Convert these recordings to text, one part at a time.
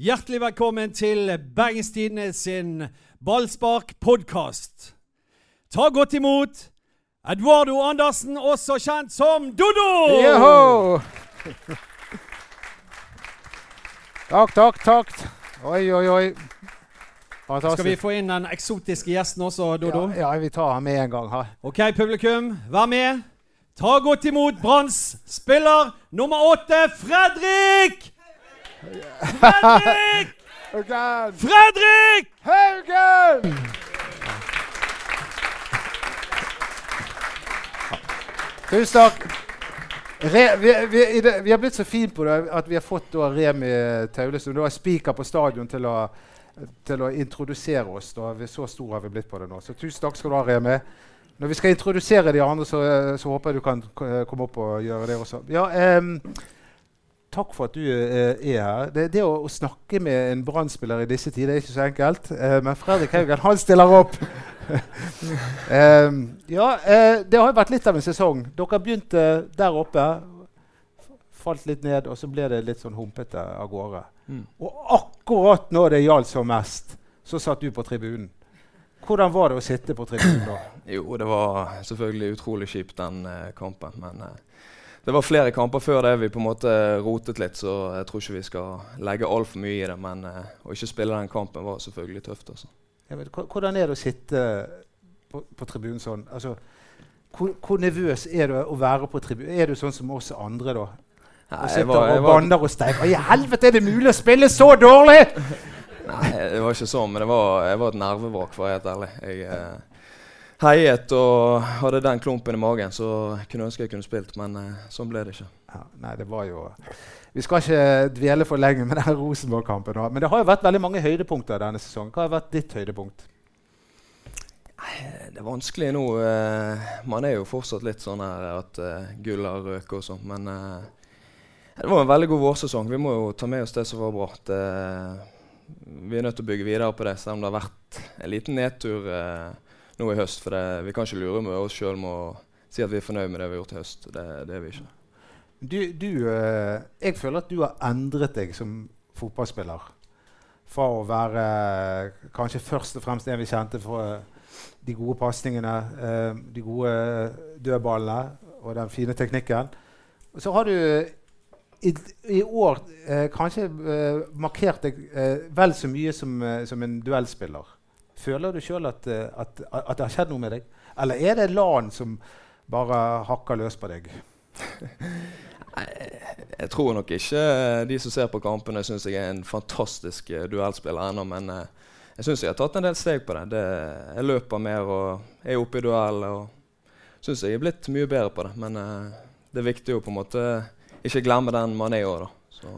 Hjertelig velkommen til Bergens Tidende sin ballspark-podkast. Ta godt imot Eduardo Andersen, også kjent som Dodo! Joho! Takk, takk, takk. Oi, oi, oi. Fantastisk. Skal vi få inn den eksotiske gjesten også, Dodo? Ja, ja, vi tar ham med en gang. her. Ok, publikum, vær med. Ta godt imot Branns spiller nummer åtte, Fredrik! Fredrik! Haugen! Fredrik! Haugen! Tusen takk. Re, vi, vi, det, vi har blitt så fine på det at vi har fått da Remi Taulesund, da er spiker på stadion, til å, til å introdusere oss. Da. Vi, så stor har vi blitt på det nå. Så tusen takk skal du ha, Remi. Når vi skal introdusere de andre, så, så håper jeg du kan komme opp og gjøre det også. Ja, em, Takk for at du eh, er her. Det, det å, å snakke med en Brann-spiller i disse tider er ikke så enkelt. Eh, men Fredrik Haugen, han stiller opp. Ja, eh, det har jo vært litt av en sesong. Dere begynte der oppe. Falt litt ned, og så ble det litt sånn humpete av gårde. Mm. Og akkurat når det gjaldt som mest, så satt du på tribunen. Hvordan var det å sitte på tribunen da? Jo, det var selvfølgelig utrolig kjipt den eh, kampen. Men eh, det var flere kamper før det vi på en måte rotet litt, så jeg tror ikke vi skal legge altfor mye i det. Men eh, å ikke spille den kampen var selvfølgelig tøft. Altså. Vet, hvordan er det å sitte på, på tribunen sånn? Altså, hvor, hvor nervøs er du å være på tribunen? Er du sånn som oss andre, da? Nei, Og sitter var, og banner var, og steiker. I helvete, er det mulig å spille så dårlig?! nei, det var ikke sånn, men det var, jeg var et nervevrak, for å være helt ærlig. Jeg eh, heiet og hadde den klumpen i magen, så jeg kunne ønske jeg kunne spilt, men eh, sånn ble det ikke. Ja, nei, det var jo Vi skal ikke dvele for lenge med denne Rosenborg-kampen. Men det har jo vært veldig mange høydepunkter denne sesongen. Hva har vært ditt høydepunkt? Det er vanskelig nå. Eh, man er jo fortsatt litt sånn her at eh, gull har røket og sånn. Men det var en veldig god vårsesong. Vi må jo ta med oss det som var bra. Vi er nødt til å bygge videre på det, selv om det har vært en liten nedtur eh, nå i høst. For det, vi kan ikke lure med oss sjøl med å si at vi er fornøyd med det vi har gjort i høst. Det, det er vi ikke. Du, du, eh, jeg føler at du har endret deg som fotballspiller. Fra å være eh, kanskje først og fremst en vi kjente for eh, de gode pasningene, de gode dødballene og den fine teknikken. Så har du i, i år kanskje markert deg vel så mye som, som en duellspiller. Føler du sjøl at, eh, at, at det har skjedd noe med deg? Eller er det LAN som bare hakker løs på deg? Jeg tror nok ikke eh, de som ser på kampene, syns jeg er en fantastisk eh, duellspiller ennå. Men jeg syns jeg har tatt en del steg på det. det. Jeg løper mer og er oppe i duell. og syns jeg er blitt mye bedre på det. Men det er viktig å på en måte ikke glemme den man er i år. da. Så,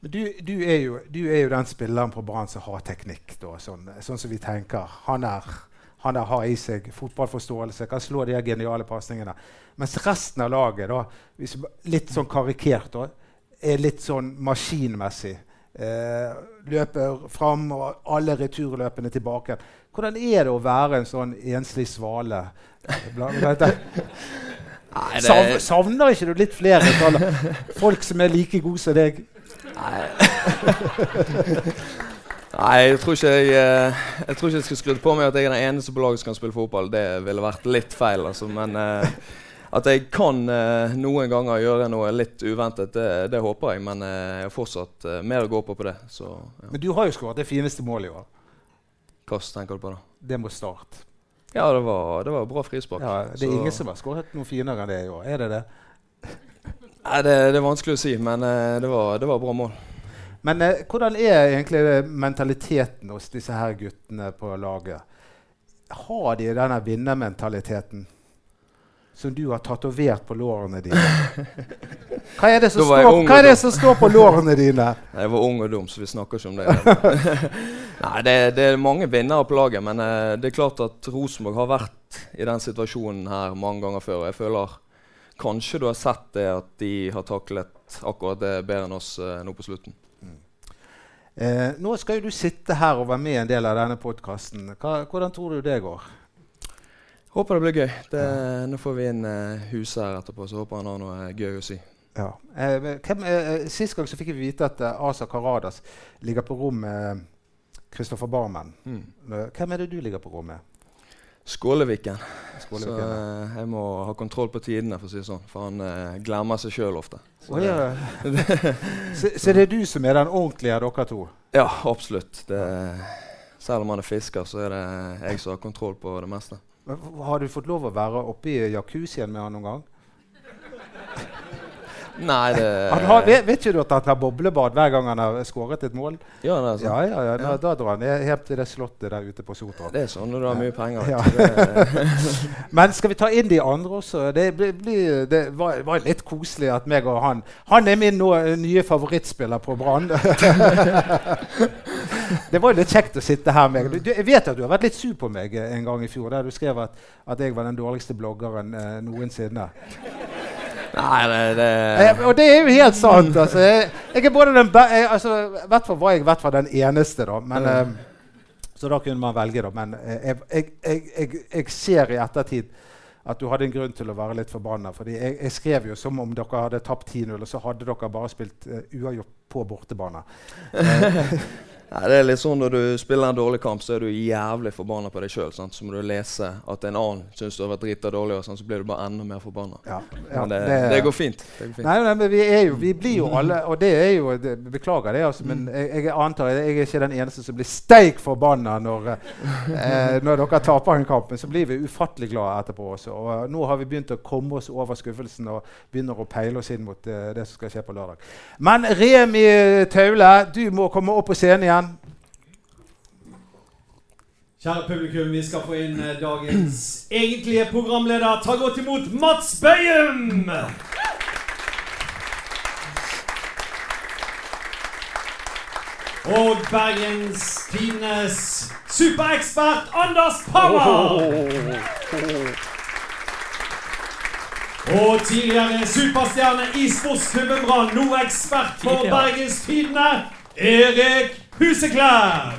du, du, er jo, du er jo den spilleren på Brann som har teknikk, da, sånn, sånn som vi tenker. Han, er, han er, har i seg fotballforståelse, kan slå de geniale pasningene. Mens resten av laget, da, litt sånn karikert, da, er litt sånn maskinmessig. Eh, løper fram, og alle returløpene tilbake. Hvordan er det å være en sånn enslig svale? Savner ikke du litt flere folk som er like gode som deg? Nei, jeg tror ikke jeg, eh, jeg tror ikke jeg skulle skrudd på meg at jeg er den eneste på laget som kan spille fotball. Det ville vært litt feil, altså. Men eh, at jeg kan eh, noen ganger gjøre noe litt uventet, det, det håper jeg. Men eh, jeg har fortsatt eh, mer å gå på på det. Så ja. Men du har jo skåret det fineste målet i år. hva tenker du på da? Det må starte. Ja, det var, det var bra frispark. Ja, det er Så- ingen som har skåret noe finere enn det i år. Er det det? Nei, det, det er vanskelig å si, men eh, det, var, det var bra mål. Men eh, hvordan er egentlig mentaliteten hos disse her guttene på laget? Har de denne vinnermentaliteten som du har tatovert på lårene dine? Hva er, det som står, hva er det som står på lårene dine? Jeg var ung og dum, så vi snakker ikke om det. Nei, det, det er mange vinnere på laget, men eh, det er klart at Rosenborg har vært i den situasjonen her mange ganger før. og Jeg føler kanskje du har sett det at de har taklet akkurat det bedre enn oss eh, nå på slutten. Eh, nå skal jo du sitte her og være med i en del av denne podkasten. Hvordan tror du det går? Håper det blir gøy. Det, nå får vi inn uh, huset her etterpå, så håper han har noe gøy å si. Ja. Eh, hvem, eh, sist gang så fikk vi vite at eh, Asa Karadas ligger på rom med Kristoffer Barmen. Mm. Eh, Hvem er det du ligger på rom med? Skåleviken. Så eh, jeg må ha kontroll på tidene, for å si det sånn. For han eh, glemmer seg sjøl ofte. Så oh, ja. så, så det er du som er den ordentlige av dere to? Ja, absolutt. Det, selv om han er fisker, så er det jeg som har kontroll på det meste. Har du fått lov å være oppe i jacuzzien med han noen gang? Nei, det Han har, vet, vet ikke du at han tar boblebad hver gang han har skåret et mål? Ja, det er sånn. Ja, ja, ja, da, da drar han hjem til det slottet der ute på Sotra. Det er sånn når du har mye penger. Ja. Men skal vi ta inn de andre også? Det, blir, blir, det var, var litt koselig at meg og han Han er min nå, nye favorittspiller på Brann. det var litt kjekt å sitte her med du, Jeg vet at du har vært litt sur på meg en gang i fjor, der du skrev at, at jeg var den dårligste bloggeren eh, noensinne. Nei, det, det Eh, og det er jo helt sant. Altså, jeg, jeg er både den be jeg, altså, hvert fall var jeg i hvert fall den eneste, da. Men, Mm. eh, så da kunne man velge, da. Men eh, jeg, jeg, ser i ettertid at du hadde en grunn til å være litt forbanna. Fordi jeg skrev jo som om dere hadde tapt 10-0, og så hadde dere bare spilt uh, uavgjort på bortebane. Nei, det er litt sånn Når du spiller en dårlig kamp, så er du jævlig forbanna på deg sjøl. Så må du lese at en annen syns du har vært drita dårlig, og sånn, så blir du bare enda mer forbanna. Ja, ja, Men det, det, går fint. Det går fint. Nei, nei, men vi, jo, vi blir jo alle Og det er jo det, Beklager det, altså, men jeg, jeg antar jeg er ikke den eneste som blir steik forbanna når, eh, når dere taper en kamp. Men så blir vi ufattelig glade etterpå også. Og eh, nå har vi begynt å komme oss over skuffelsen og begynner å peile oss inn mot eh, det som skal skje på lørdag. Men Remi Taule, du må komme opp på scenen igjen. Kjære publikum, vi skal få inn eh, dagens egentlige programleder. Ta godt imot Mats Bøyum! Og Bergens Tidenes superekspert Anders Parma! Og tidligere superstjerne i sportsklubben Brann, nå ekspert for Tidligere. Bergens Tidende, Erik Huseklær.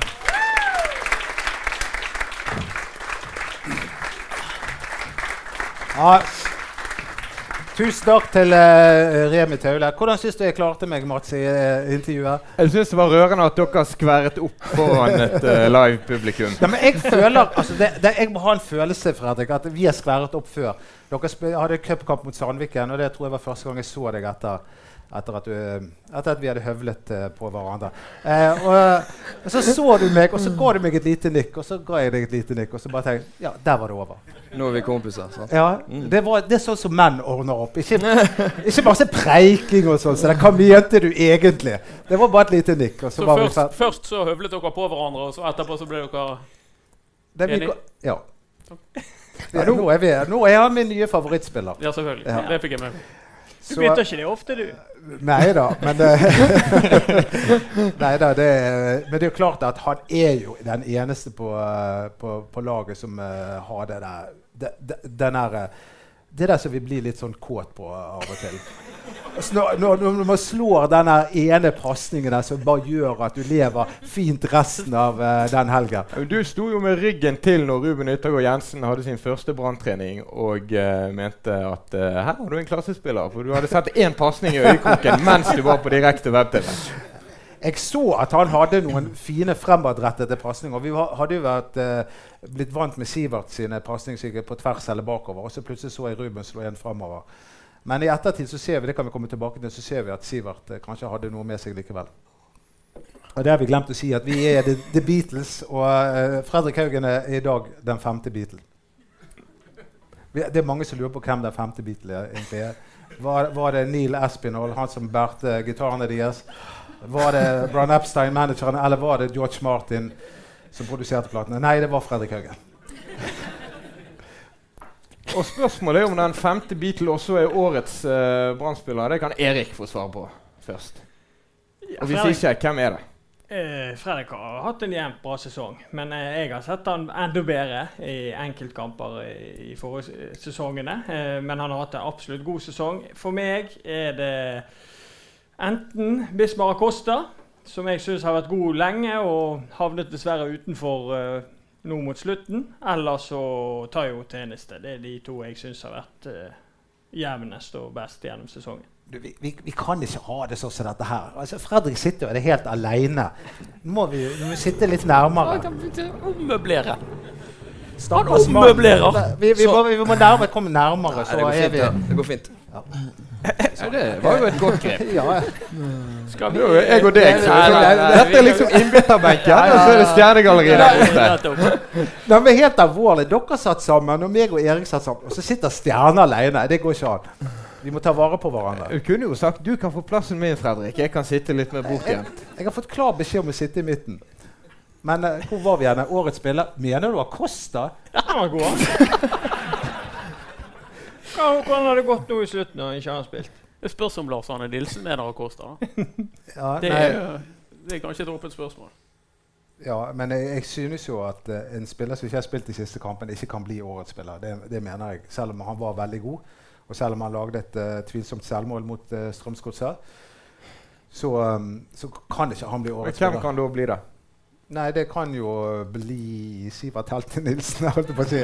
Ja. Tusen takk til uh, Remi Taule. Hvordan syns du jeg klarte meg, Mats, i uh, intervjuet? Jeg syns det var rørende at dere skverret opp foran et uh, live-publikum. Ja, men jeg føler, altså det, det, jeg må ha en følelse Fredrik, at vi har skverret opp før. Dere hadde cupkamp mot Sandviken, og det tror jeg var første gang jeg så deg etter, etter, at, du, etter at vi hadde høvlet uh, på hverandre. Eh, og, og Så så du meg, og så ga du meg et lite nikk, og så ga jeg deg et lite nikk, og så bare tenkte jeg ja, der var det over. Nå er vi kompiser. sant? Ja, det, var, det er sånn som menn ordner opp. Ikke, ikke masse preiking og sånn. Så det, hva mente du egentlig? Det var bare et lite nikk. Og så Så var først, først så høvlet dere på hverandre, og så etterpå så ble dere enige? Enig? Ja. Ja, nå, er vi, nå er han min nye favorittspiller. Ja, selvfølgelig. Ja. Det fikk jeg med meg. Du bytter ikke det ofte, du. Nei da, men det, Nei da, det Men det er jo klart at han er jo den eneste på, eh, på, på laget som uh, har det der det, det, den der, eh, det der som vi blir litt sånn kåt på av og til. Altså, når, når, når man slår den ene pasningen som bare gjør at du lever fint resten av uh, den helgen. Du sto jo med ryggen til når Ruben Yttergård Jensen hadde sin første branntrening og uh, mente at uh, her har du en klassespiller. For du hadde sett én pasning i øyekroken mens du var på direkte web-TV. Jeg så at han hadde noen fine fremadrettede pasninger. Vi hadde jo vært, eh, blitt vant med Sivert sine pasninger på tvers eller bakover. Og så plutselig så jeg Ruben slå en fremover. Men i ettertid så ser vi det kan vi komme tilbake til, så ser vi at Sivert eh, kanskje hadde noe med seg likevel. Og det har vi glemt å si, at vi er The, the Beatles, og eh, Fredrik Haugen er i dag den femte Beatle. Det er mange som lurer på hvem den femte Beatle egentlig er. Var, var det Neil Espinall, han som bærte gitarene deres? Var det Brian Epstein, manageren, eller var det George Martin som produserte platene? Nei, det var Fredrik Haugen. Og spørsmålet er om den femte Beatle også er årets uh, Brann-spiller. Det kan Erik få svar på først. Og hvis ikke, hvem er det? Eh, Fredrik har hatt en jevnt bra sesong, men eh, jeg har sett han enda bedre i enkeltkamper i, i forrige sesongene. Eh, men han har hatt en absolutt god sesong. For meg er det enten Bismar Acosta, som jeg syns har vært god lenge og havnet dessverre utenfor uh, nå mot slutten, eller så Tayo Tjeneste. Det er de to jeg syns har vært uh, jevnest og best gjennom sesongen du, vi, vi, vi, kan ikke ha det sånn som dette her. Altså, Fredrik sitter jo helt aleine. Nå må vi, vi sitte litt nærmere. Ommøblere. Han ommøblerer. Vi, vi, må, vi må nærmere, komme nærmere, så Nei, er vi Det går fint. Ja. Det var jo et godt grep. ja. Skal vi, jeg og deg. Dette er liksom innbytterbenken, og så er det Stjernegalleriet der borte. Nei, men helt alvorlig. Dere satt sammen, og meg og Erik satt sammen, og så sitter Stjerne alene. Det går ikke an. Vi må ta vare på hverandre. Du kunne jo sagt du kan få plassen min, Fredrik. Jeg kan sitte litt mer bortgjemt. Jeg, jeg har fått klar beskjed om å sitte i midten. Men uh, hvor var vi igjen? Årets spiller? Mener du Acosta? Ja, han var god. Hvordan har det gått nå i slutten når han ikke har spilt? Det spørs om Lars Arne Nilsen mener Acosta. ja, det, er, det, er, kanskje et åpent spørsmål. Ja, men jeg, jeg synes jo at uh, en spiller som ikke har spilt de siste kampene, ikke kan bli årets spiller. Det, det mener jeg, selv om han var veldig god. Og selv om han lagde et uh, tvilsomt selvmål mot uh, Strømsgodset, så, um, så, kan ikke han bli årets spiller. Hvem kan da bli det? Nei, det kan jo bli Sivert Helte Nilsen, holdt jeg på å si.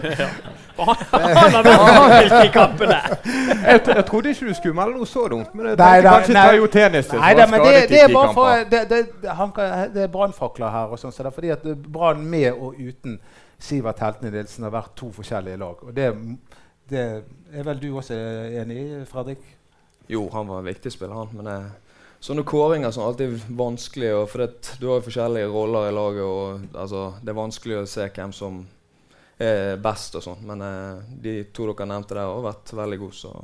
han har vært i kampene! jeg, jeg trodde ikke du skulle melde noe så dumt, men jeg nei, da, kanskje nei, jo tennis, Nei, da, men det, det, er bare for, det, det, han, det er brannfakler her, og sånn, så det er fordi at Brann med og uten Sivert Heltene Nilsen har vært to forskjellige lag. og det det er vel du også enig i, Fredrik? Jo, han var en viktig spiller, han. Men eh, sånne kåringer som alltid er vanskelig. for det, Du har forskjellige roller i laget, og altså, det er vanskelig å se hvem som er best. og sånn. Men eh, de to dere nevnte der, har vært veldig gode. Så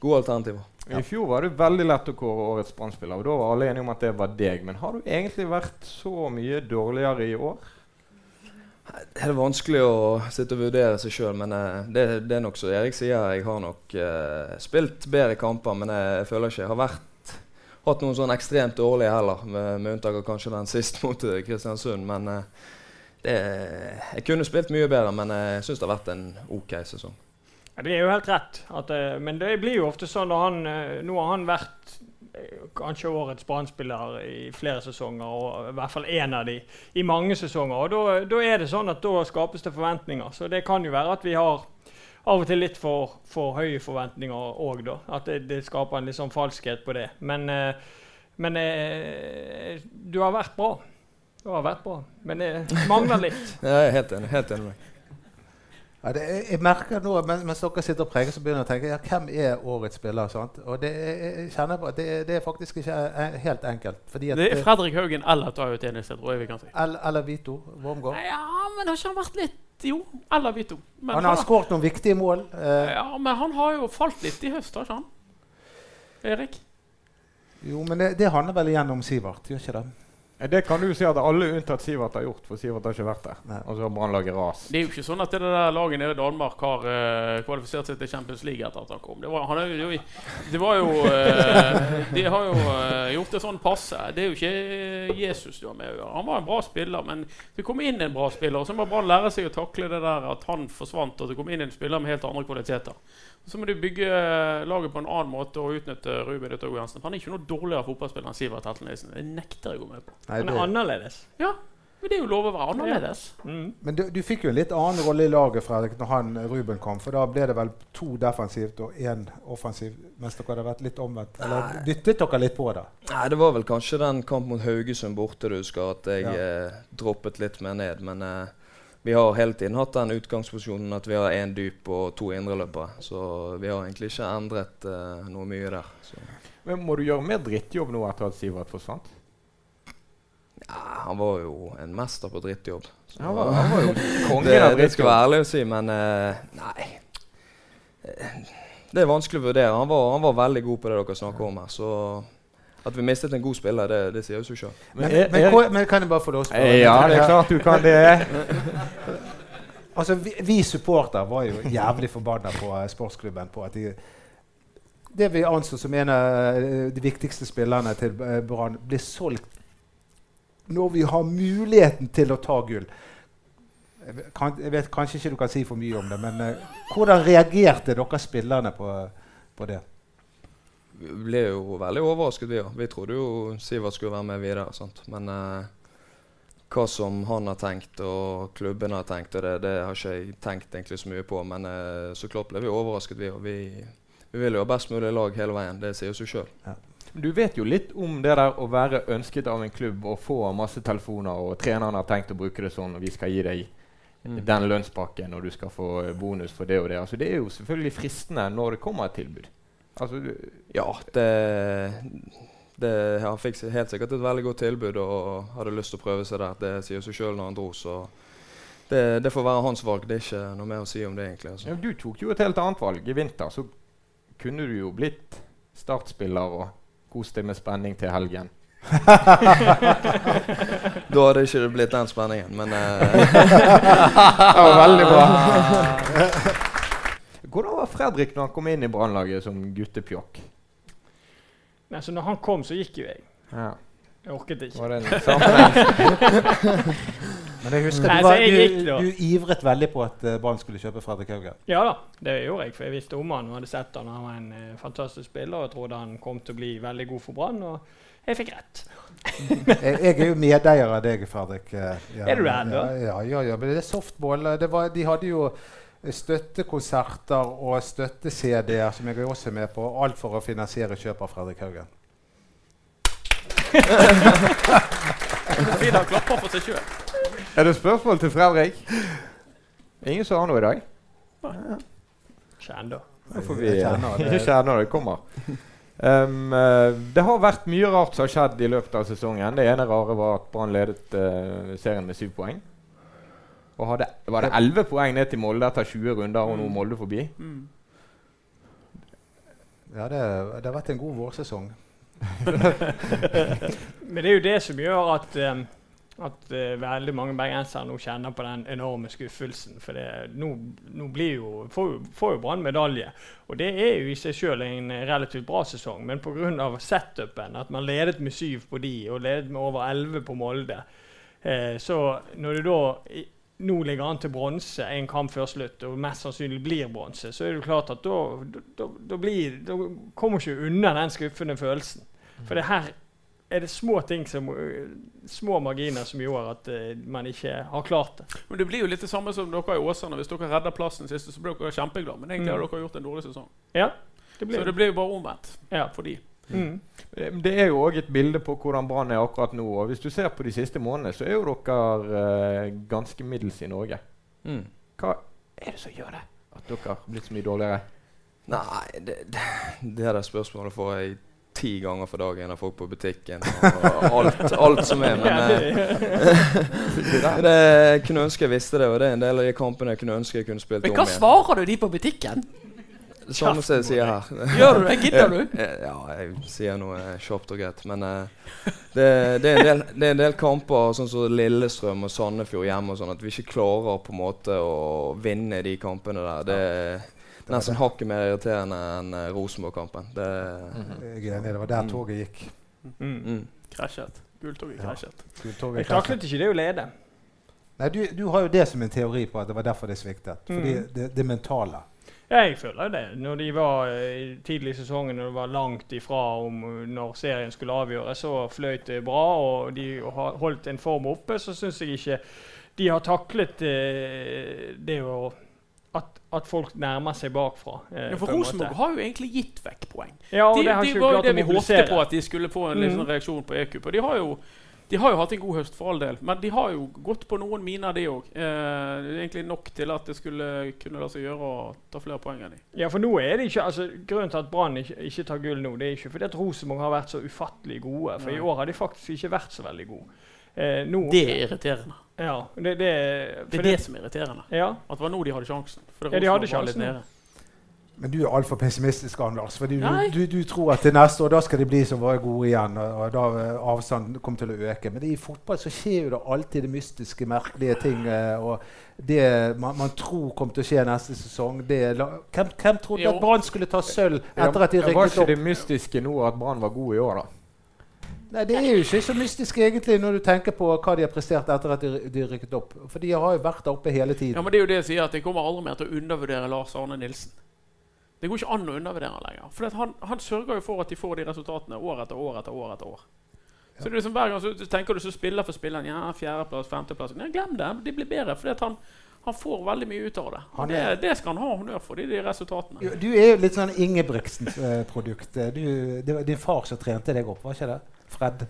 gode alternativer. Ja. I fjor var det veldig lett å kåre årets brann og da var alle enige om at det var deg. Men har du egentlig vært så mye dårligere i år? Det er vanskelig å sitte og vurdere seg sjøl, men eh, det, det, er nok som Erik sier. Jeg har nok eh, spilt bedre kamper, men jeg, føler ikke jeg har vært, hatt noen sånn ekstremt dårlige heller. Med, med unntak av kanskje den siste mot eh, Kristiansund. Men eh, det, jeg kunne spilt mye bedre, men jeg syns det har vært en OK sesong. Ja, det er jo helt rett. At, men det blir jo ofte sånn når han, nå har han vært kanskje årets brann i flere sesonger, og i hvert fall én av de i mange sesonger. og Da er det sånn at da skapes det forventninger. Så det kan jo være at vi har av og til litt for, for høye forventninger òg, da. At det, det, skaper en litt sånn falskhet på det. Men, eh, men eh, du har vært bra. Du har vært bra, men det mangler litt. Jeg er helt enig. Helt enig med ja, det, jeg merker nå, mens, mens dere sitter og preger, så begynner jeg å tenke ja, hvem er årets spiller. Sant? Og det, jeg kjenner på det, det, er faktisk ikke helt enkelt. det er Fredrik Haugen eller Tayo Tjeneste, tror jeg vi kan si. Eller, eller Vito Wormgård. Ja, men har ikke han vært litt Jo, eller Vito. Men han har han, skåret noen viktige mål. Eh. ja, men han har jo falt litt i høst, har ikke han? Erik? Jo, men det, det handler vel igjen om Sivert, gjør ikke det? Det kan du si at alle unntatt Sivert har gjort, for Sivert har ikke vært der. Nei. Og så har Brannlaget ras. Det er jo ikke sånn at det der laget nede i Danmark har uh, kvalifisert seg til Champions League etter at han kom. Det var, han er jo, det var jo uh, De har jo uh, gjort det sånn passe. Det er jo ikke Jesus du har med å gjøre. Han var en bra spiller, men det kom inn en bra spiller. Og så må Brann lære seg å takle det der at han forsvant, og det kom inn en spiller med helt andre kvaliteter. Så må du bygge laget på en annen måte og utnytte Ruben Yttergård Jensen. Han er ikke noe dårligere fotballspiller enn Sivert Heltenesen. Det nekter jeg å gå med på. Han er annerledes. Ja, men det er jo lov å være annerledes. Ja. Mm. Men du, du, fikk jo en litt annen rolle i laget Fredrik, når han, Ruben kom. For da ble det vel to defensivt og én offensivt, mens dere hadde vært litt omvendt. Eller dyttet dere litt på det? Nei, Det var vel kanskje den kampen mot Haugesund borte du husker, at jeg ja. eh, droppet litt mer ned. Men eh, vi har hele tiden hatt den utgangsposisjonen at vi har én dyp og to indreløpere. Så vi har egentlig ikke endret uh, noe mye der. Så. Men Må du gjøre mer drittjobb nå etter at Sivert forsvant? Ja, han var jo en mester på drittjobb. Han var, han, var, jo kongen det, av drittjobb. Det skal være ærlig å si, men uh, nei. Det er vanskelig å vurdere. Han var, han var, veldig god på det dere snakker om her. Så at vi mistet en god spiller, det, det sier jo seg sjøl. Men, men, men, men, kan jeg bare få lov til å Ja, det er klart du kan det. Altså, vi, vi supporter var jo jævlig forbanna på eh, sportsklubben på at de det vi anså som en av eh, de viktigste spillerne til eh, Brann, blir solgt når vi har muligheten til å ta gull. Kan, jeg vet kanskje ikke du kan si for mye om det, men uh, hvordan reagerte dere spillerne på, på det? Vi ble jo veldig overrasket, vi òg. Vi trodde jo Sivert skulle være med videre. Sant? Men eh, hva som han har tenkt og klubben har tenkt, og det, det har ikke jeg tenkt egentlig så mye på. Men eh, så klart ble vi overrasket, vi òg. Vi, vi vil jo ha best mulig lag hele veien. Det sier seg sjøl. Du vet jo litt om det der å være ønsket av en klubb og få masse telefoner, og treneren har tenkt å bruke det sånn, og vi skal gi deg Mm. den lønnspakken, og du skal få eh, bonus for det og det. Altså, det er jo selvfølgelig fristende når det kommer et tilbud. Altså, Ja, det, det Han fikk helt sikkert et veldig godt tilbud og hadde lyst til å prøve seg der. Det sier seg sjøl når han dro, så det, det får være hans valg. Det er ikke noe mer å si om det, egentlig. Altså. ja, du tok jo et helt annet valg. I vinter så kunne du jo blitt startspiller og kost deg med spenning til helgen. Da hadde ikke det blitt den spenningen, men uh Det var veldig bra. Hvordan var Fredrik når han kom inn i Brannlaget som guttepjokk? Nei, så når han kom, så gikk jo jeg. Ja. Jeg orket ikke. Var det en sammenheng? Men jeg husker Nei, du, var, jeg du, du ivret veldig på at uh, Brann skulle kjøpe Fredrik Haugen. Ja da, det gjorde jeg, for jeg visste om han og hadde sett han. Han var en eh, fantastisk spiller og jeg trodde han kom til å bli veldig god for Brann. Og jeg fikk rett. jeg, jeg er jo medeier av deg, Fredrik. eh, ja, Er du det ennå? Ja, ja, ja, ja, men det er softball. eh, Det var, de hadde jo eh, støttekonserter og støtte-CD-er, som jeg er med på. Alt for å finansiere kjøp av Fredrik Haugen. Vidar klapper for seg sjøl. Er det spørsmål til Fredrik? Ingen som har noe i dag? Ikke ennå. Da får vi ikke kjenne det kommer. Um, det har vært mye rart som har skjedd i løpet av sesongen. Det ene rare var at Brann ledet uh, serien med syv poeng. Og hadde, var det elleve poeng ned til Molde etter 20 runder, og nå Molde forbi. Mm. Ja, det, det har vært en god vårsesong. Men det er jo det som gjør at, um, at uh, veldig mange bergensere nå kjenner på den enorme skuffelsen. For det, nå, nå blir jo, får, jo- får jo Brann medalje. Og det er jo i seg sjøl en relativt bra sesong, men pga. setupen, at man ledet med syv på de og ledet med over elleve på Molde, uh, så når du da i, nå ligger an til bronse en kamp før slutt, og mest sannsynlig blir bronse, så er det klart at da, da, da, blir, da kommer ikke unna den skuffende følelsen. For det her er det små ting som, små marginer som gjør at øh, man ikke har klart det. Men det blir jo litt det samme som dere i Åsane. Hvis dere redder plassen siste, så blir dere kjempeglade. Men egentlig har Mm. dere gjort en dårlig sesong. Ja, det blir Så det blir jo bare omvendt Ja. for de. Mm. Det er jo òg et bilde på hvordan Brann er akkurat nå. Og hvis du ser på de siste månedene, så er jo dere eh, ganske middels i Norge. mm. Hva er det som gjør det? At dere har blitt så mye dårligere? Nei, det, det, det der spørsmålet får jeg ti ganger for dagen av folk på butikken. Og, alt, alt som er. Men det, jeg kunne ønske jeg visste det, og det er en del av de kampene jeg kunne ønske jeg kunne spilt om igjen. Men hva svarer du de på butikken? Samme som jeg sier her. Gjør du det? Gidder du? Eh, Ja, jeg sier noe kjapt og greit. Men uh, det, det, er en del, det er en del kamper sånn som Lillestrøm og Sandefjord hjemme og sånn, at vi ikke klarer på en måte å vinne de kampene der. Det er nesten hakket mer irriterende enn eh, Rosenborg-kampen. Det mm -hmm. det var der toget gikk. Mm. mm. Krasjet. Gultoget Ja. krasjet. Toget Jeg taklet ikke det å lede. Nei, du, du har jo det som en teori på at det var derfor det sviktet. Fordi Mm. det, det mentale. Jeg føler det. Når de var eh, tidlig i sesongen, når det var langt ifra om eh, når serien skulle avgjøres, så fløyt det bra, og de har holdt en form oppe, så syns jeg ikke de har taklet eh, det å at, at folk nærmer seg bakfra. eh, Ja, for på. Rosenborg har jo egentlig gitt vekk poeng. Ja, og De, det har de ikke var jo det vi håpte på, at de skulle få en Mm. reaksjon på EQ. Og de har jo de har jo hatt en god høst, for all del, men de har jo gått på noen miner, de òg. Eh, det egentlig nok til at det skulle kunne la seg gjøre å ta flere poeng enn de. Ja, for nå er det ikke, altså Grunnen til at Brann ikke, ikke tar gull nå, det er ikke fordi at Rosenborg har vært så ufattelig gode. For Nei. i år har de faktisk ikke vært så veldig gode. Eh, nå, Det er irriterende. ja, det, det, Det er det som er irriterende. Ja, At det var nå de hadde sjansen. For Ja, de hadde Rosenborg var litt sjansen. Men du er altfor pessimistisk, Anders. Fordi du, du, du tror at til neste år da skal de bli som var gode igjen. Og, og da eh, avstanden kommer til å øke. Men i fotball så skjer jo det alltid det mystiske, merkelige ting. eh, og det man, man tror kommer til å skje neste sesong det, la, hvem, hvem trodde Jo. at Brann skulle ta sølv etter at de var rykket ikke opp? det mystiske nå at Brann var god i år, da? Nei, Det er jo ikke så mystisk egentlig når du tenker på hva de har prestert etter at de, de rykket opp. For de har jo vært der oppe hele tiden. Ja, men det er jo det jeg sier, at jeg kommer aldri mer til å undervurdere Lars Arne Nilsen. Det går ikke an å undervurdere lenger. For han, han sørger jo for at de får de resultatene år etter år etter år. etter år. Så det er liksom Hver gang så tenker du så spiller for spilleren. Ja, fjerdeplass, femteplass. Nei, glem det. De blir bedre. For han, han får veldig mye ut av det. Og det, er- det skal han ha honnør for, de, de resultatene. Du er jo litt sånn Ingebrigtsen-produkt. Du, det var din far som trente deg opp, var ikke det? Fred?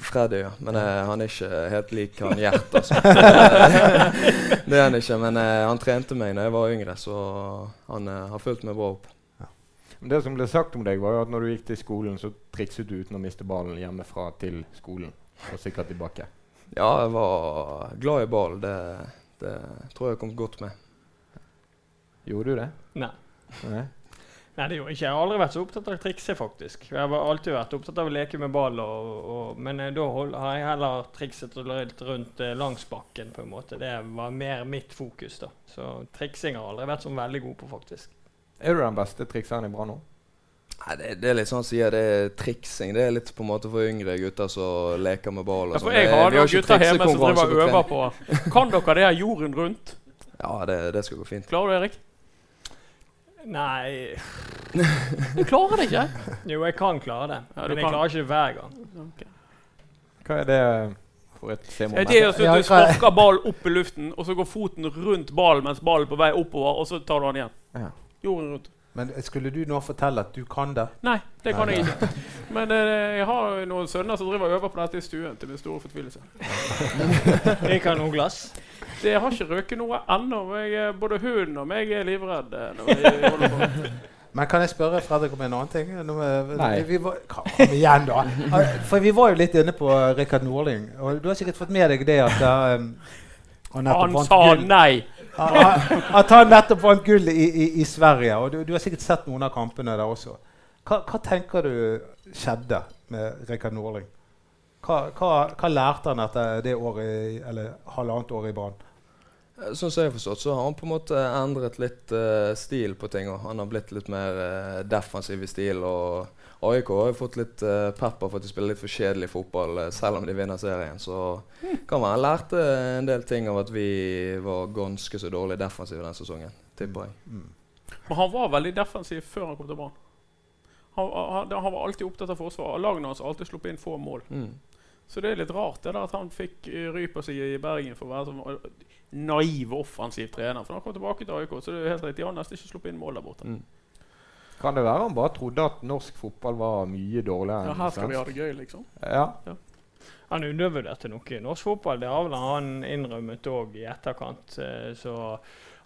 Freddy, ja. Men eh, han er ikke helt lik han Gjert, altså. det er han ikke. Men eh, han trente meg da jeg var yngre, så han eh, har fulgt meg bra opp. Ja. det som ble sagt om deg, var jo at når du gikk til skolen, så trikset du uten å miste ballen hjemmefra til skolen. Og sikkert tilbake. Ja, jeg var glad i ball. Det, det tror jeg kom godt med. Gjorde du det? Nei. Nei? Nei, det gjorde jeg ikke. Jeg har aldri vært så opptatt av å trikse, faktisk. Jeg har alltid vært opptatt av å leke med ball, og, og, men eh, da har jeg heller trikset litt rundt eh, langs bakken, på en måte. Det var mer mitt fokus, da. Så triksing har jeg aldri vært så veldig god på, faktisk. Er du den beste trikseren i Brann nå? Nei, det, det er litt sånn sier det er triksing. Det er litt på en måte for yngre gutter som leker med ball. og Ja, for sånn. jeg har noen gutter hjemme som driver og øver på Kan dere det her jorden rundt? Ja, det, det skal gå fint. Klarer du, Erik? Nei Du klarer det ikke? Jo, jeg kan klare det. Ja, men jeg kan. klarer ikke det hver gang. Hva er det for et C-moment? Det er altså at du sparker ball opp i luften, og så går foten rundt ballen mens ballen er på vei oppover, og så tar du den igjen. Ja. Jorden rundt. Men skulle du nå fortelle at du kan det? Nei, det kan Nei, jeg ikke. Men eh, jeg har noen sønner som driver og øver på dette i stuen, til min store fortvilelse. Jeg kan noe glass. Det har ikke røket noe ennå. Både hunden og meg er livredd. eh, Når vi holder på. Men kan jeg spørre Fredrik om en annen ting? Nå, eh, Nei. Vi var, kom igjen, da! For vi var jo litt inne på Rikard Norling. Og du har sikkert fått med deg det at um, han Han sa gull. nei! At han nettopp vant gull i, i, i Sverige. Og du, du har sikkert sett noen av kampene der også. Hva, hva tenker du skjedde med Rikard Norling? Hva, hva, hva lærte han etter det året, eller halvannet år i Brann? Eh, Sånn som jeg har forstått, så har han på en måte endret litt uh, stil på ting. Og han har blitt litt mer uh, defensiv i stil. Og AIK har fått litt uh, pepper for at de spiller litt for kjedelig fotball, uh, selv om de vinner serien. Så kan være han lærte en del ting av at vi var ganske så dårlig defensive den sesongen. Tipper jeg. Men han var veldig defensiv før han kom til Brann. Han, han, han var alltid opptatt av forsvar. Lagene hans har alltid sluppet inn få mål. Mm. Så det er litt rart det der at han fikk eh, ry på seg i Bergen for å være sånn eh, naiv, offensiv trener. For når han kom tilbake til AIK, så det er helt riktig. Han har nesten ikke sluppet inn mål der borte. Kan det være han bare trodde at norsk fotball var mye dårligere Ja, her skal vi ha det gøy, liksom. Ja. Han undervurderte noe i norsk fotball. Det har vel han innrømmet òg i etterkant. eh, Så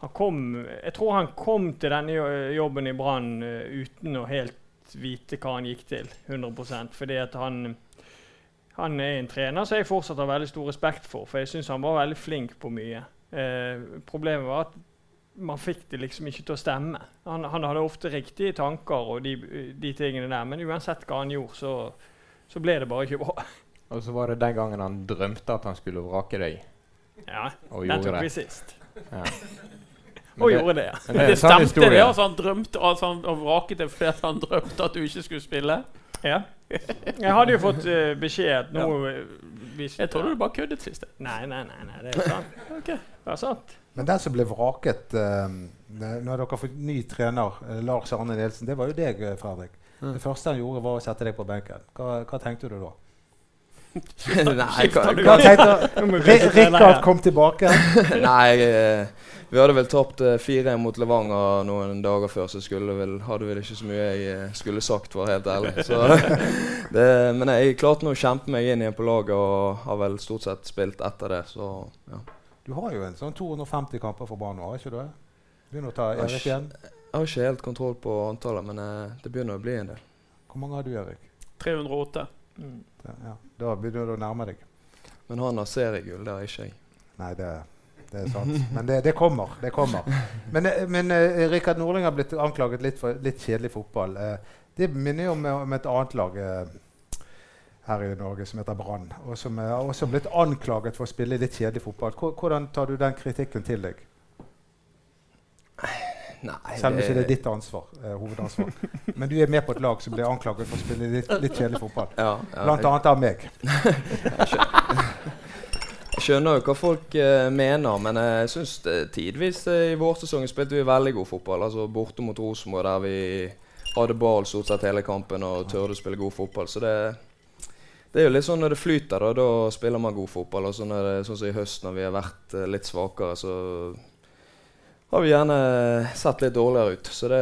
han kom Jeg tror han kom til denne jobben i Brann eh, uten å helt vite hva han gikk til. 100 Fordi at han han er en trener som jeg fortsatt har veldig stor respekt for, for jeg syns han var veldig flink på mye. Eh, problemet var at man fikk det liksom ikke til å stemme. Han, han hadde ofte riktige tanker og de, de tingene der, men uansett hva han gjorde, så, så ble det bare ikke bra. Og så var det den gangen han drømte at han skulle vrake deg. Ja, Og Den tok vi sist. Ja. Og det- gjorde det, ja. Men det det stemte, historie. det. altså Han drømte altså han, og vraket det fordi han drømte at du ikke skulle spille. ja. Jeg hadde jo fått uh, beskjed nå ja. Jeg trodde du bare køddet sist. Nei, nei, nei, nei, det er sant. Det er sant. Men den som ble vraket eh, når dere fikk ny trener, eh, Lars Arne Nielsen, det var jo deg, Fredrik. Fredrik. Det første han gjorde, var å sette deg på benken. Hva, hva tenkte du da? Nei, hva, Hva tenkte Rikard kom tilbake. Nei, eh, vi hadde vel tapt fire mot Levanger noen dager før, så skulle vel, hadde vel ikke så mye jeg eh, skulle sagt, for å være helt ærlig. Så, det, men jeg klarte nå å kjempe meg inn igjen på laget og har vel stort sett spilt etter det, så ja. Du har jo en sånn 250 kamper for Brann nå, har ikke du? Begynner å ta Erik igjen. Jeg har ikke helt kontroll på antallet, men eh, det begynner å bli en del. Hvor mange har du, Erik? 308. Mm. Ja, ja. Da begynner du å nærme deg. Men han har seriegull, det har ikke jeg. Nei, det, Det er sant. Men det, det kommer. det kommer. Men, eh, men uh, Rikard Nordling har blitt anklaget litt for litt kjedelig fotball. Uh, det minner jo om, om et annet lag her i Norge som heter Brann, og som er også blitt anklaget for å spille litt kjedelig fotball. Hvordan tar du den kritikken til deg? Nei, Selv om ikke det er ditt ansvar, eh, hovedansvar. Men du er med på et lag som blir anklaget for å spille litt, litt kjedelig fotball. ja, ja, Blant jeg, annet av meg. jeg skjønner jo hva folk eh, mener, men jeg syns tidvis eh, i vårsesongen spilte vi veldig god fotball. Altså Borte mot Rosenborg, der vi hadde ball stort sett hele kampen og tørde å spille god fotball. Så det, det er jo litt sånn når det flyter, da, da spiller man god fotball. Og så når det, sånn som i høst, når vi har vært eh, litt svakere, så har vi gjerne sett litt dårligere ut. Så det,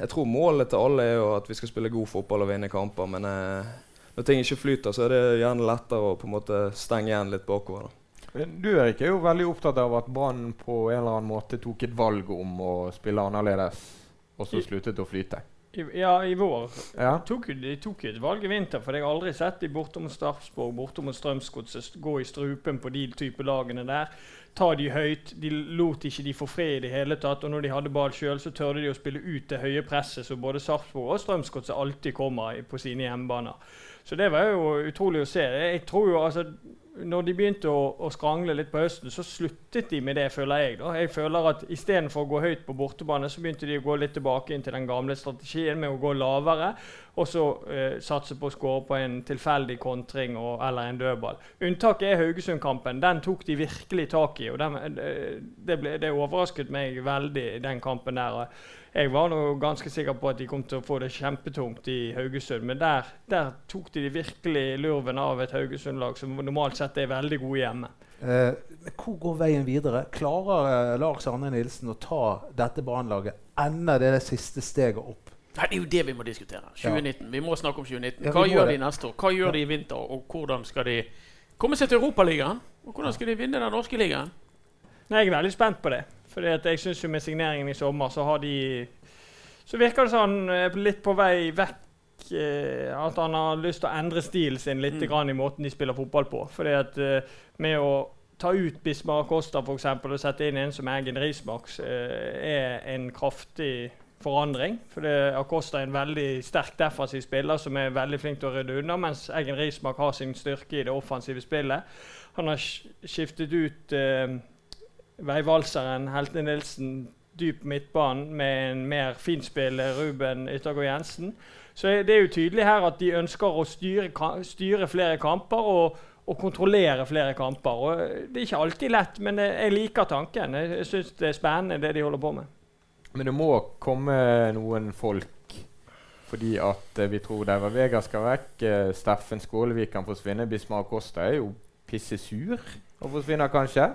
jeg tror målet til alle er jo at vi skal spille god fotball og vinne kamper. Men eh, når ting ikke flyter, så er det gjerne lettere å på en måte stenge igjen litt bakover. Da. Du Erik, er jo veldig opptatt av at Brann på en eller annen måte tok et valg om å spille annerledes, og så sluttet å flyte. I, ja, i vår Ja. tok de tok jo et valg i vinter, for jeg har aldri sett de bortom mot Sarpsborg, bortom Strømsgodset gå i strupen på de type lagene der. Ta de høyt. De lot ikke de få fred i det hele tatt. Og når de hadde ball sjøl, så tørde de å spille ut det høye presset som både Sarpsborg og Strømsgodset alltid kommer på sine hjemmebaner. Så det var jo utrolig å se. Jeg tror jo altså når de begynte å, å skrangle litt på høsten, så sluttet de med det, føler jeg. da. Jeg føler at Istedenfor å gå høyt på bortebane, så begynte de å gå litt tilbake inn til den gamle strategien med å gå lavere, og så eh, satse på å skåre på en tilfeldig kontring og, eller en dødball. Unntaket er Haugesund-kampen. Den tok de virkelig tak i. og den, eh, det, ble, det overrasket meg veldig, den kampen der. Jeg var nå ganske sikker på at de kom til å få det kjempetungt i Haugesund, men der, der tok de virkelig lurven av et Haugesund-lag som normalt sett er veldig gode hjemme. Eh, men hvor går veien videre? Klarer eh, Lars Arne Nilsen å ta dette Brannlaget enda det, det siste steget opp? Nei, Det er jo det vi må diskutere. 2019. Vi må snakke om 2019. Hva ja, gjør det. de neste år? Hva gjør de i vinter? Og hvordan skal de komme seg til Europaligaen? Og hvordan skal de vinne den norske ligaen? Nei, Jeg er veldig spent på det. Fordi at jeg synes jo Med signeringen i sommer så har de Så virker det er litt på vei vekk eh, At han har lyst til å endre stilen sin litt Mm. grann i måten de spiller fotball på. Fordi at eh, Med å ta ut Bismar Acosta eksempel, og sette inn en som Eggen Rismarks, eh, er en kraftig forandring. For det, Acosta er en veldig sterk defensiv spiller som er veldig flink til å rydde unna, mens Eggen Rismark har sin styrke i det offensive spillet. Han har skiftet ut eh, veivalseren Helte Nilsen dyp midtbanen med en mer finspillende Ruben Yttergård Jensen. Så det er jo tydelig her at de ønsker å styre, styre flere kamper og, og kontrollere flere kamper. Og det er ikke alltid lett, men jeg, liker tanken. Jeg syns det er spennende det de holder på med. Men det må komme noen folk fordi at eh, vi tror Deiva Vega skal vekk. eh, Steffen Skålevik kan forsvinne. Bismar Costa er jo pisse sur og forsvinner kanskje.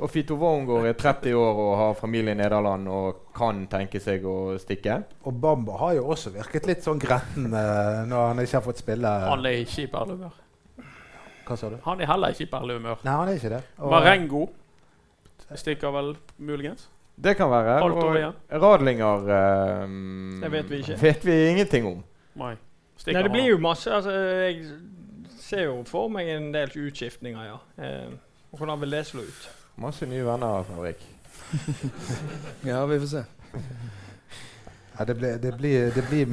Og Fito Wormgård er 30 år og har familie i Nederland og kan tenke seg å stikke. Og Bamba har jo også virket litt sånn gretten uh, når han ikke har fått spille. Han er ikke i perlehumør. Hva sa du? Han er heller ikke i perlehumør. Nei, han er ikke det. Og- Marengo stikker vel muligens. Det kan være. Og. Radlinger uh, Det vet vi ikke. vet vi ingenting om. Nei. Stikker Nei, det blir jo masse altså, Jeg ser jo for meg en del utskiftninger, ja. Eh, hvordan vil det slå ut? Masse nye venner, Fredrik. Ja, vi får se. Ja, det, blir, det, blir, det, blir,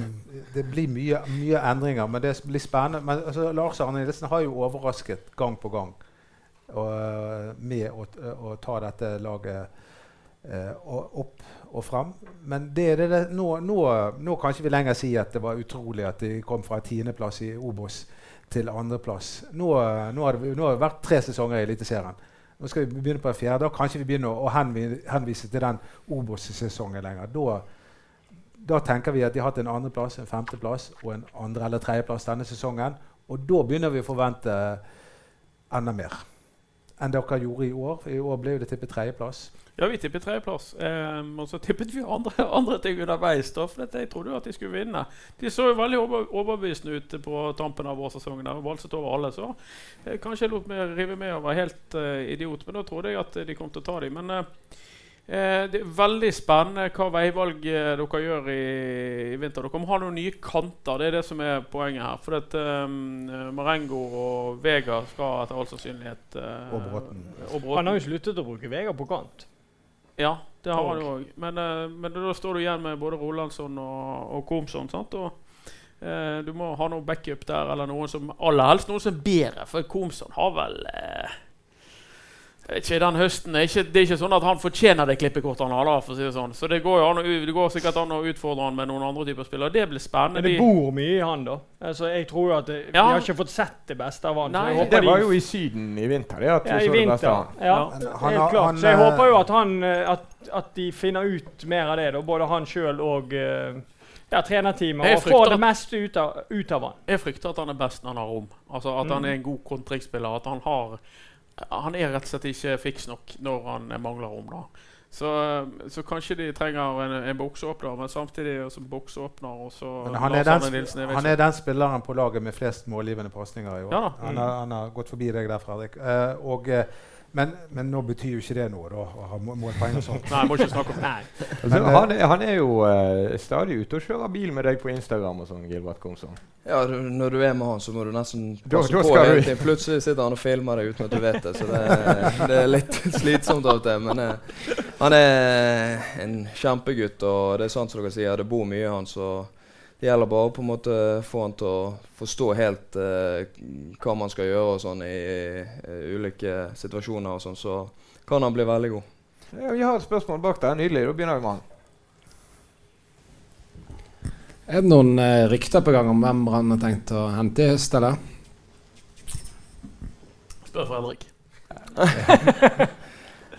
det blir mye, mye endringer, men det blir spennende. Men altså, Lars Arne Nilsen har jo overrasket gang på gang og, eh, med å, å ta dette laget eh, og opp og frem. Men det, det, det, nå, nå, nå kan ikke vi lenger si at det var utrolig at de kom fra tiendeplass i Obos til andreplass. Nå, nå, har det, nå har det vært tre sesonger i Eliteserien. Nå skal vi begynne på en fjerde. og kanskje vi begynner å henvise til den Obos-sesongen lenger. Da, da tenker vi at de har hatt en andreplass, en femteplass og en andre- eller tredjeplass denne sesongen. Og da begynner vi å forvente enda mer enn dere gjorde i år. I år ble det tippet tredjeplass. Ja, vi tippet tredjeplass. Um, og så tippet vi andre, andre ting underveis. da, For jeg trodde jo at de skulle vinne. De så jo veldig over, overbevisende ut på tampen av vårsesongen. der, Valset over alle. Så eh, kanskje jeg lot meg rive med og var helt uh, idiot. Men da trodde jeg at de kom til å ta dem. Men eh, Eh, det er veldig spennende hva veivalg eh, dere gjør i, i vinter. Dere må ha noen nye kanter. Det er det som er poenget her. For at um, Marengo og Vega skal etter all sannsynlighet uh, Og Bråten. og Bråten. Han har jo sluttet å bruke Vega på kant. Ja, det har Og- han jo òg. Men, uh, men da står du igjen med både Rolandsson og, og Komsson. sant? Og uh, du må ha noe backup der, eller noen som aller helst noen som er bedre. For Komsson har vel eh, vet ikke, den høsten er ikke, Det er ikke sånn at han fortjener det klippekortet han har. da, for å si Det sånn. Så det går, an å, det går sikkert an å utfordre han med noen andre typer spillere. Det blir spennende. Men det bor mye i han, da. Altså, jeg tror jo at det, Ja. Vi har ikke fått sett det beste av han. så Nei, jeg håper Det de- var jo i Syden i vinter, det. At ja, vi i så det beste av han. Ja, han, helt han klart. han, så jeg eh, håper jo at, han, eh, at, at de finner ut mer av det, da, både han sjøl og eh, ja, trenerteamet, og får det meste ut av, ut av han. Jeg frykter at han er best når han har rom. Altså At han Mm. er en god kontringsspiller. At han har Han er rett og slett ikke fiks nok når han mangler rom. da så, så kanskje de trenger en, en bokseåpner, men samtidig som bokseåpner og så han er, den, Nilsen, han er den spilleren på laget med flest målgivende pasninger i år. Ja han, har, han har gått forbi deg der, Fredrik. Uh, og, eh, men, men nå betyr jo ikke det noe, da, å ha må- målpoeng og sånt. Nei, jeg må ikke snakke om det. Nei. Altså, eh, han, han er jo uh, stadig ute og kjører bil med deg på Instagram og sånn, Gilbert Komsom. Ja, du, når du er med han, så må du nesten passe da på skal hele du-. Plutselig sitter han og filmer deg uten at du vet det, så det, det er litt slitsomt av og til. Men uh, han er en kjempegutt, og det er sant som dere sier, det bor mye i han, så det gjelder bare på en måte få han til å forstå helt eh, hva man skal gjøre og sånn i, i ulike situasjoner og sånn, så kan han bli veldig god. Ja, vi har et spørsmål bak der. Nydelig. Da begynner vi med han. Er det noen eh, rykter på gang om hvem Brann har tenkt å hente i høst, eller? Spør Fredrik.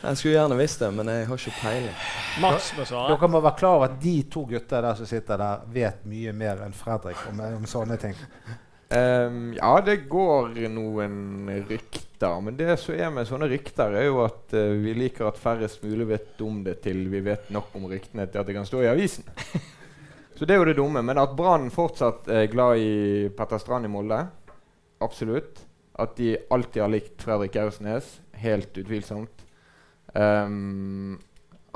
Jeg skulle gjerne visst det, men jeg har ikke peiling. Mats må svare. Dere må være klar over at de to gutta der som sitter der, vet mye mer enn Fredrik om, om sånne ting. Um, ja, det går noen rykter. Men det som er med sånne rykter, er jo at uh, vi liker at færrest mulig vet om det til vi vet nok om ryktene til at det kan stå i avisen. Så det er jo det dumme. Men at Brann fortsatt er glad i Petter Strand i Molde, absolutt. At de alltid har likt Fredrik Aursnes, helt utvilsomt. Ehm,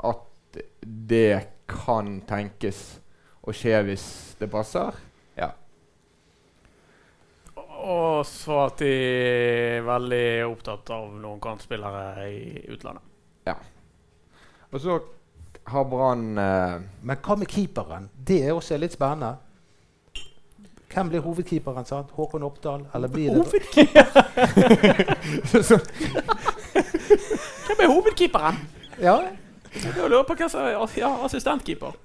at det kan tenkes å skje hvis det passer. Ja. Og så at de er veldig opptatt av noen kantspillere i utlandet. Ja. Og så har Brann uh, Men hva med keeperen? Det er også litt spennende. Hvem blir hovedkeeperen? sant? Håkon Oppdal? Eller blir det Hvem er hovedkeeperen? Ja, Jeg lurer på hvem som er ja, assistentkeeper.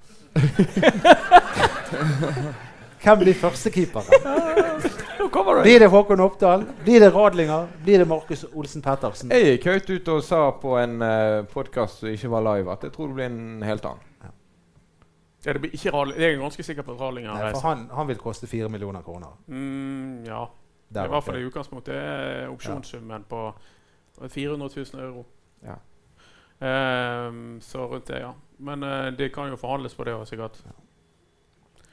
Hvem blir førstekeeperen? Blir det Håkon Oppdal? Blir det Radlinger? Blir det Markus Olsen Pettersen? Jeg gikk høyt ut og sa på en uh, podkast som ikke var live, at jeg tror det blir en helt annen. Ja, det blir ikke. Jeg er ganske sikker på at Radlinger Nei, for han, han vil koste fire millioner kroner. Mm, ja. Der I hvert fall i utgangspunktet er opsjonssummen på 400 000 euro. Ja. Um, så rundt det, ja. Men uh, det kan jo forhandles på det òg, sikkert.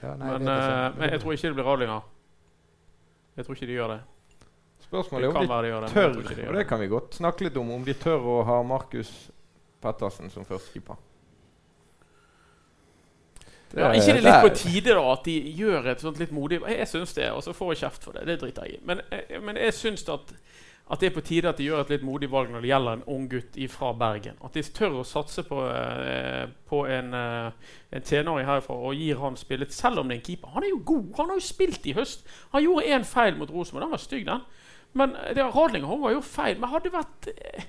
Ja, nei, men, uh, eh, men jeg tror ikke det blir avlinger. Jeg tror ikke de gjør det. Spørsmålet er om de de det. tør, ikke de og det det. kan vi godt snakke litt om, om de tør å ha Markus Pettersen som førstekeeper. Det Ja, ikke det litt på tide da at de gjør et sånt litt modig Jeg, jeg syns det, og så får jeg kjeft for det. Det driter jeg i. Men, jeg- men jeg syns at, at det er på tide at de gjør et litt modig valg når det gjelder en ung gutt fra Bergen. At de tør å satse på, eh, på en, eh, en tenåring herfra og gir han spillet, selv om det er en keeper. Han er jo god. Han har jo spilt i høst. Han gjorde én feil mot Rosenborg. Den var stygg, den. Men det Radlinger var jo feil. Men hadde vært eh,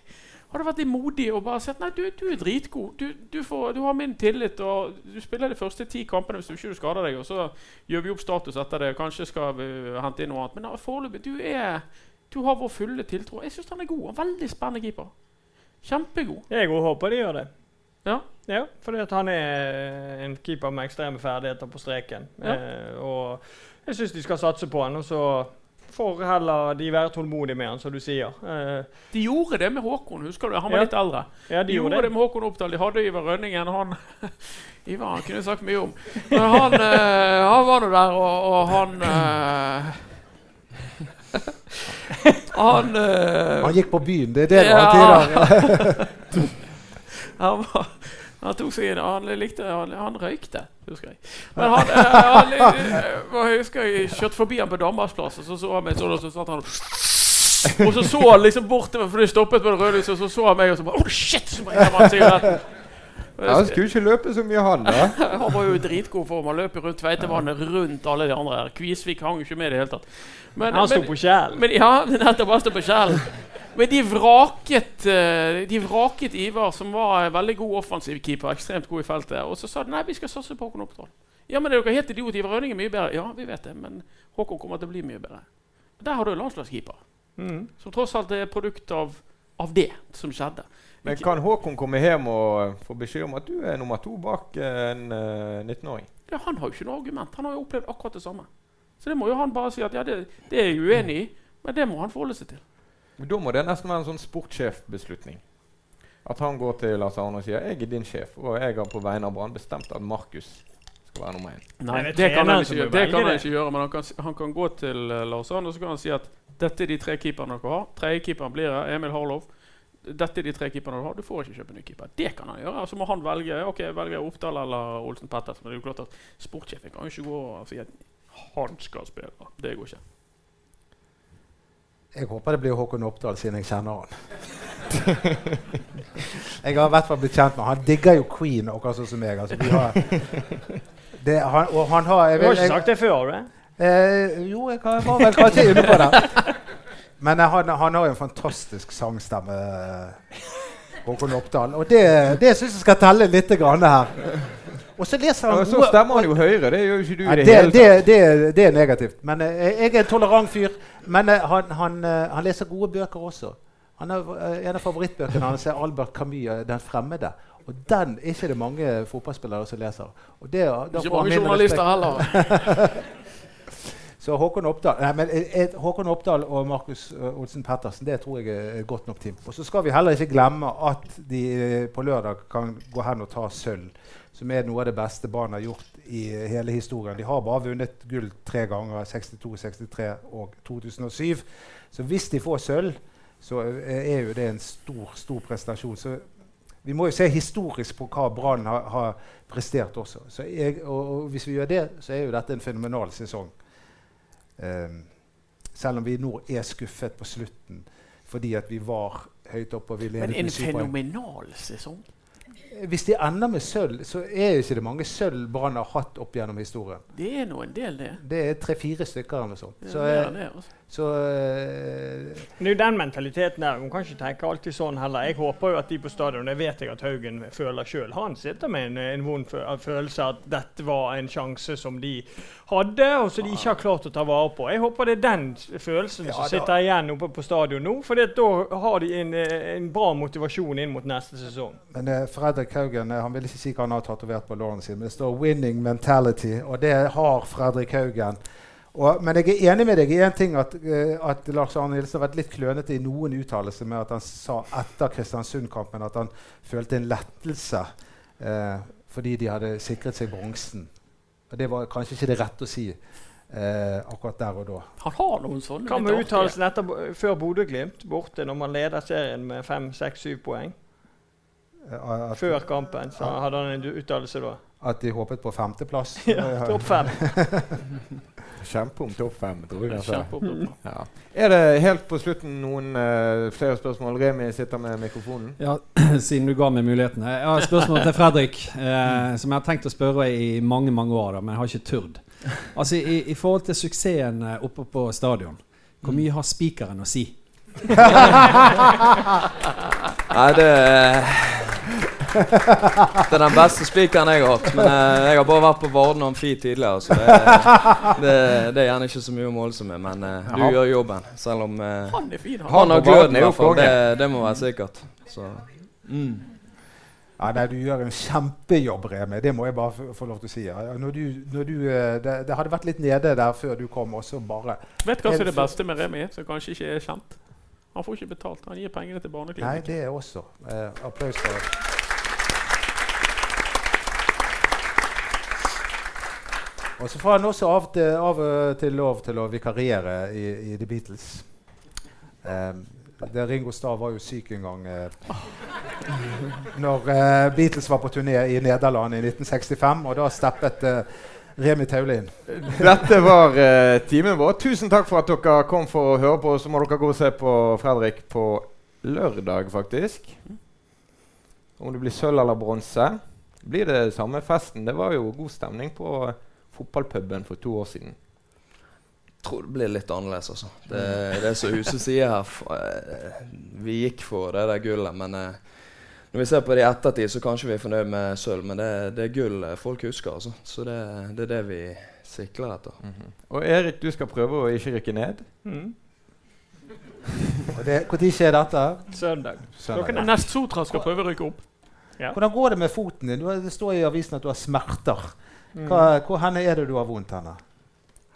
hadde vært modig og bare sagt nei, du, du er dritgod. Du, du, får, du har min tillit, og du spiller de første ti kampene hvis du ikke skader deg. Og så gjør vi opp status etter det. Kanskje skal vi hente inn noe annet. Men da, foreløpig, du er Du har vår fulle tiltro. Jeg syns han er god. Han er Veldig spennende keeper. Kjempegod. Jeg òg håper de gjør det. Ja. Ja, fordi han er en keeper med ekstreme ferdigheter på streken. Ja. Eh, og jeg syns de skal satse på han, og så får heller de være tålmodige med han, som du sier. Eh, De gjorde det med Håkon. Husker du? Han var Ja. litt eldre. ja, De de gjorde det. det med Håkon Oppdal. De hadde Ivar Rønningen. Han Ivar han kunne sagt mye om. Men han, eh, han var nå der, og, og han eh, Han uh, Han gikk på byen, det er det Ja. antyder. Han, var, han tok seg en Han likte Han, han røykte, husker jeg. Men han, eh, han eh, Jeg husker jeg kjørte forbi han på Danmarksplass, og så så han meg sånn, og så satt han og så så han liksom bortover, for det stoppet på det røde lyset, og så så han meg, og så bare Oh, shit! Så bare han skulle ikke løpe så mye, han da. Han var jo i dritgod form. Han løp rundt Tveitevannet rundt alle de andre. her. Kvisvik hang jo ikke med i det hele tatt. Men, Han sto på kjæl. men, ja, nettopp. Han sto på kjæl. Men de vraket, eh, de vraket Ivar, som var en veldig god offensiv keeper. Ekstremt god i feltet. Og så sa de nei, vi skal satse på Håkon Oppdal. Ja, men er dere helt idiot? Ivar Rønning er mye bedre. Ja, vi vet det, men Håkon kommer til å bli mye bedre. Der har du en landslagskeeper. Mm. Som tross alt er produkt av, av det som skjedde. Men kan Håkon komme hjem og få beskjed om at du er nummer to bak eh, en eh, 19-åring? Ja, han har jo ikke noe argument. Han har jo opplevd akkurat det samme. Så det må jo han bare si at ja, det, det er jeg uenig i, men det må han forholde seg til. Da må det nesten være en sånn sportssjefbeslutning. At han går til Lars Arne og sier jeg er din sjef, og jeg har på vegne av Brann bestemt at Markus skal være nummer én. Nei, det det kan, han ikke, gjøre. det kan han ikke gjøre, men han kan, han kan gå til Lars Arne og så kan han si at dette er de tre keeperne dere har. Tredjekeeperen blir her, Emil Harlov. Dette er de tre keeperne du har. Du får ikke kjøpe ny keeper. Det kan han gjøre. Så må han velge ok, velger jeg Oppdal eller Olsen Pettersen. Men det er jo klart at sportssjefen kan jo ikke gå og si at han skal spille. Det går ikke. Jeg håper det blir Håkon Oppdal, siden jeg kjenner han. jeg har i hvert fall blitt kjent med han. Digger jo Queen, akkurat sånn som meg. Altså, vi har, det, han, og han har jeg Du har ikke sagt det før, har du? Eh, jo, jeg kan- var vel kanskje inne på det. Men han, han har jo en fantastisk sangstemme, eh, Håkon Oppdal. Og det, det syns jeg skal telle litt grann her. Og så leser han ja, så stemmer han jo høyre. Det gjør jo ikke du i det, det, hele tatt. det, det er negativt. Men eh, jeg er en tolerant fyr. Men eh, han, han, han leser gode bøker også. Han er, en av favorittbøkene hans er Albert Camus' 'Den fremmede'. Og den er ikke det mange fotballspillere som leser. Og det, Ikke mange journalister heller. Så Håkon Oppdal, nei, men eh, eh, Håkon Oppdal og Markus eh, Olsen Pettersen det tror jeg er et godt nok team. Og så skal vi heller ikke glemme at de eh, på lørdag kan gå hen og ta sølv. Som er noe av det beste Brann har gjort i hele historien. De har bare vunnet gull tre ganger. 62, 63 og 2007. Så hvis de får sølv, så er jo det en stor, stor prestasjon. Så vi må jo se historisk på hva Brann har, har prestert også. Så jeg, og, og hvis vi gjør det, så er jo dette en fenomenal sesong. Ehm, selv om vi nå er skuffet på slutten fordi at vi var høyt oppe og vi ledet Men en med syv poeng. fenomenal sesong. Hvis de ender med sølv, så er jo ikke det mange sølv Brann har hatt opp gjennom historien. Det er nå en del, det. Det er tre-fire stykker eller noe sånt. det er Så, det er det altså. så uh, Det er jo den mentaliteten der. Man kan ikke tenke alltid sånn heller. Jeg håper jo at de på stadion, det vet jeg at Haugen føler sjøl, han sitter med en, en vond fø- følelse at dette var en sjanse som de hadde, og som de ikke har klart å ta vare på. Jeg håper det er den følelsen Ja, som da- sitter igjen oppe på stadion nå. For da har de en, eh, en bra motivasjon inn mot neste sesong. Men eh, Fredrik Haugen eh, han vil ikke si hva han har tatovert på lårene sine, men det står 'winning mentality', og det har Fredrik Haugen. Og, men jeg er enig med deg i én ting, at, eh, at Lars Arne Nilsen har vært litt klønete i noen uttalelser med at han sa etter Kristiansund-kampen at han følte en lettelse eh, fordi de hadde sikret seg bronsen. Og Det var kanskje ikke det rette å si eh, akkurat der og da. Han har noen sånne Hva med uttalelsen etter, før Bodø-Glimt, borte, når man leder serien med fem, seks, syv poeng? Eh, at, Før kampen så hadde han en uttalelse da. at de håpet på femteplass. Ja, topp fem. Kjempe om topp fem, tror jeg. Altså. Ja. Er det helt på slutten noen uh, flere spørsmål? Remi sitter med mikrofonen. Ja, siden du ga meg muligheten. Jeg har et spørsmål til Fredrik, eh, som jeg har tenkt å spørre i mange mange år, da, men jeg har ikke turt. Altså, i, I forhold til suksessen eh, oppe på stadion, hvor mye har spikeren å si? Nei, det Det er den beste spikeren jeg har hatt. Men eh, jeg har bare vært på Varden Amfi tidligere, så det, det, det er gjerne ikke så mye å måle seg med. Men uh, du gjør jobben, selv om uh, Han er fin, han. han har gløden i hvert fall. Det, det må være sikkert. Så mm. Ja, nei, Du gjør en kjempejobb, Remi. Det må jeg bare få- få lov til å si. Ja, Når du, når du, det, det hadde vært litt nede der før du kom, og så bare Vet du hva som er det beste med Remi, som kanskje ikke er kjent? Han får ikke betalt. Han gir pengene til Nei, det er også. Eh, applaus for det. Og så får han også av, til, og til lov til å vikariere i, i The Beatles. Um, det Ringo Stav var jo syk en gang. eh, når eh, Beatles var på turné i Nederland i 1965, og da steppet eh, Remi inn. Dette var eh, timen vår. Tusen takk for at dere kom for å høre på. Så må dere gå og se på Fredrik på lørdag, faktisk. Om det blir sølv eller bronse. Blir det samme festen? Det var jo god stemning på fotballpuben for to år siden. Jeg tror det blir litt annerledes, altså. Det, det er som huset sier her. eh, Vi gikk for det der gullet, men eh, når vi ser på det i ettertid, så kanskje vi er fornøyd med sølv. Men det, det er gull eh, folk husker, altså. Så det, det er det vi sikler etter. Og Erik, du skal prøve å ikke rykke ned. Mm. Og det- skjer dette? Søndag. Søndag. Klokken Nest Sotra skal prøve å rykke opp. Ja. Hvordan går det med foten din? Du Det står i avisen at du har smerter. Mm. Hva, hvor henne er det du har vondt henne?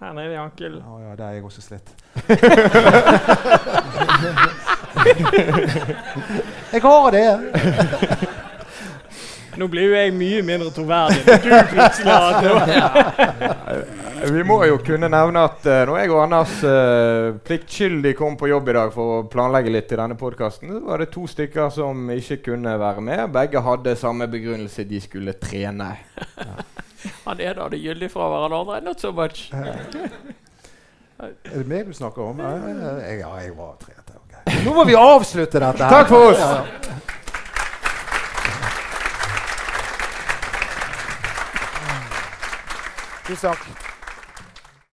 Her nede i ankelen. Å ja, der er jeg også slitt. jeg har det. Nå blir jo jeg mye mindre troverdig når du plutselig har det. Vi må jo kunne nevne at uh, når jeg og Anders uh, pliktskyldig kom på jobb i dag for å planlegge litt i denne podkasten, var det to stykker som ikke kunne være med. Begge hadde samme begrunnelse. De skulle trene. Han ene hadde gyldig fravær, han andre not so much. Er det meg du snakker om? Ja, jeg, ja, jeg var trent. Okay. Nå må vi avslutte dette. her. Takk for oss. Ja. Tusen takk.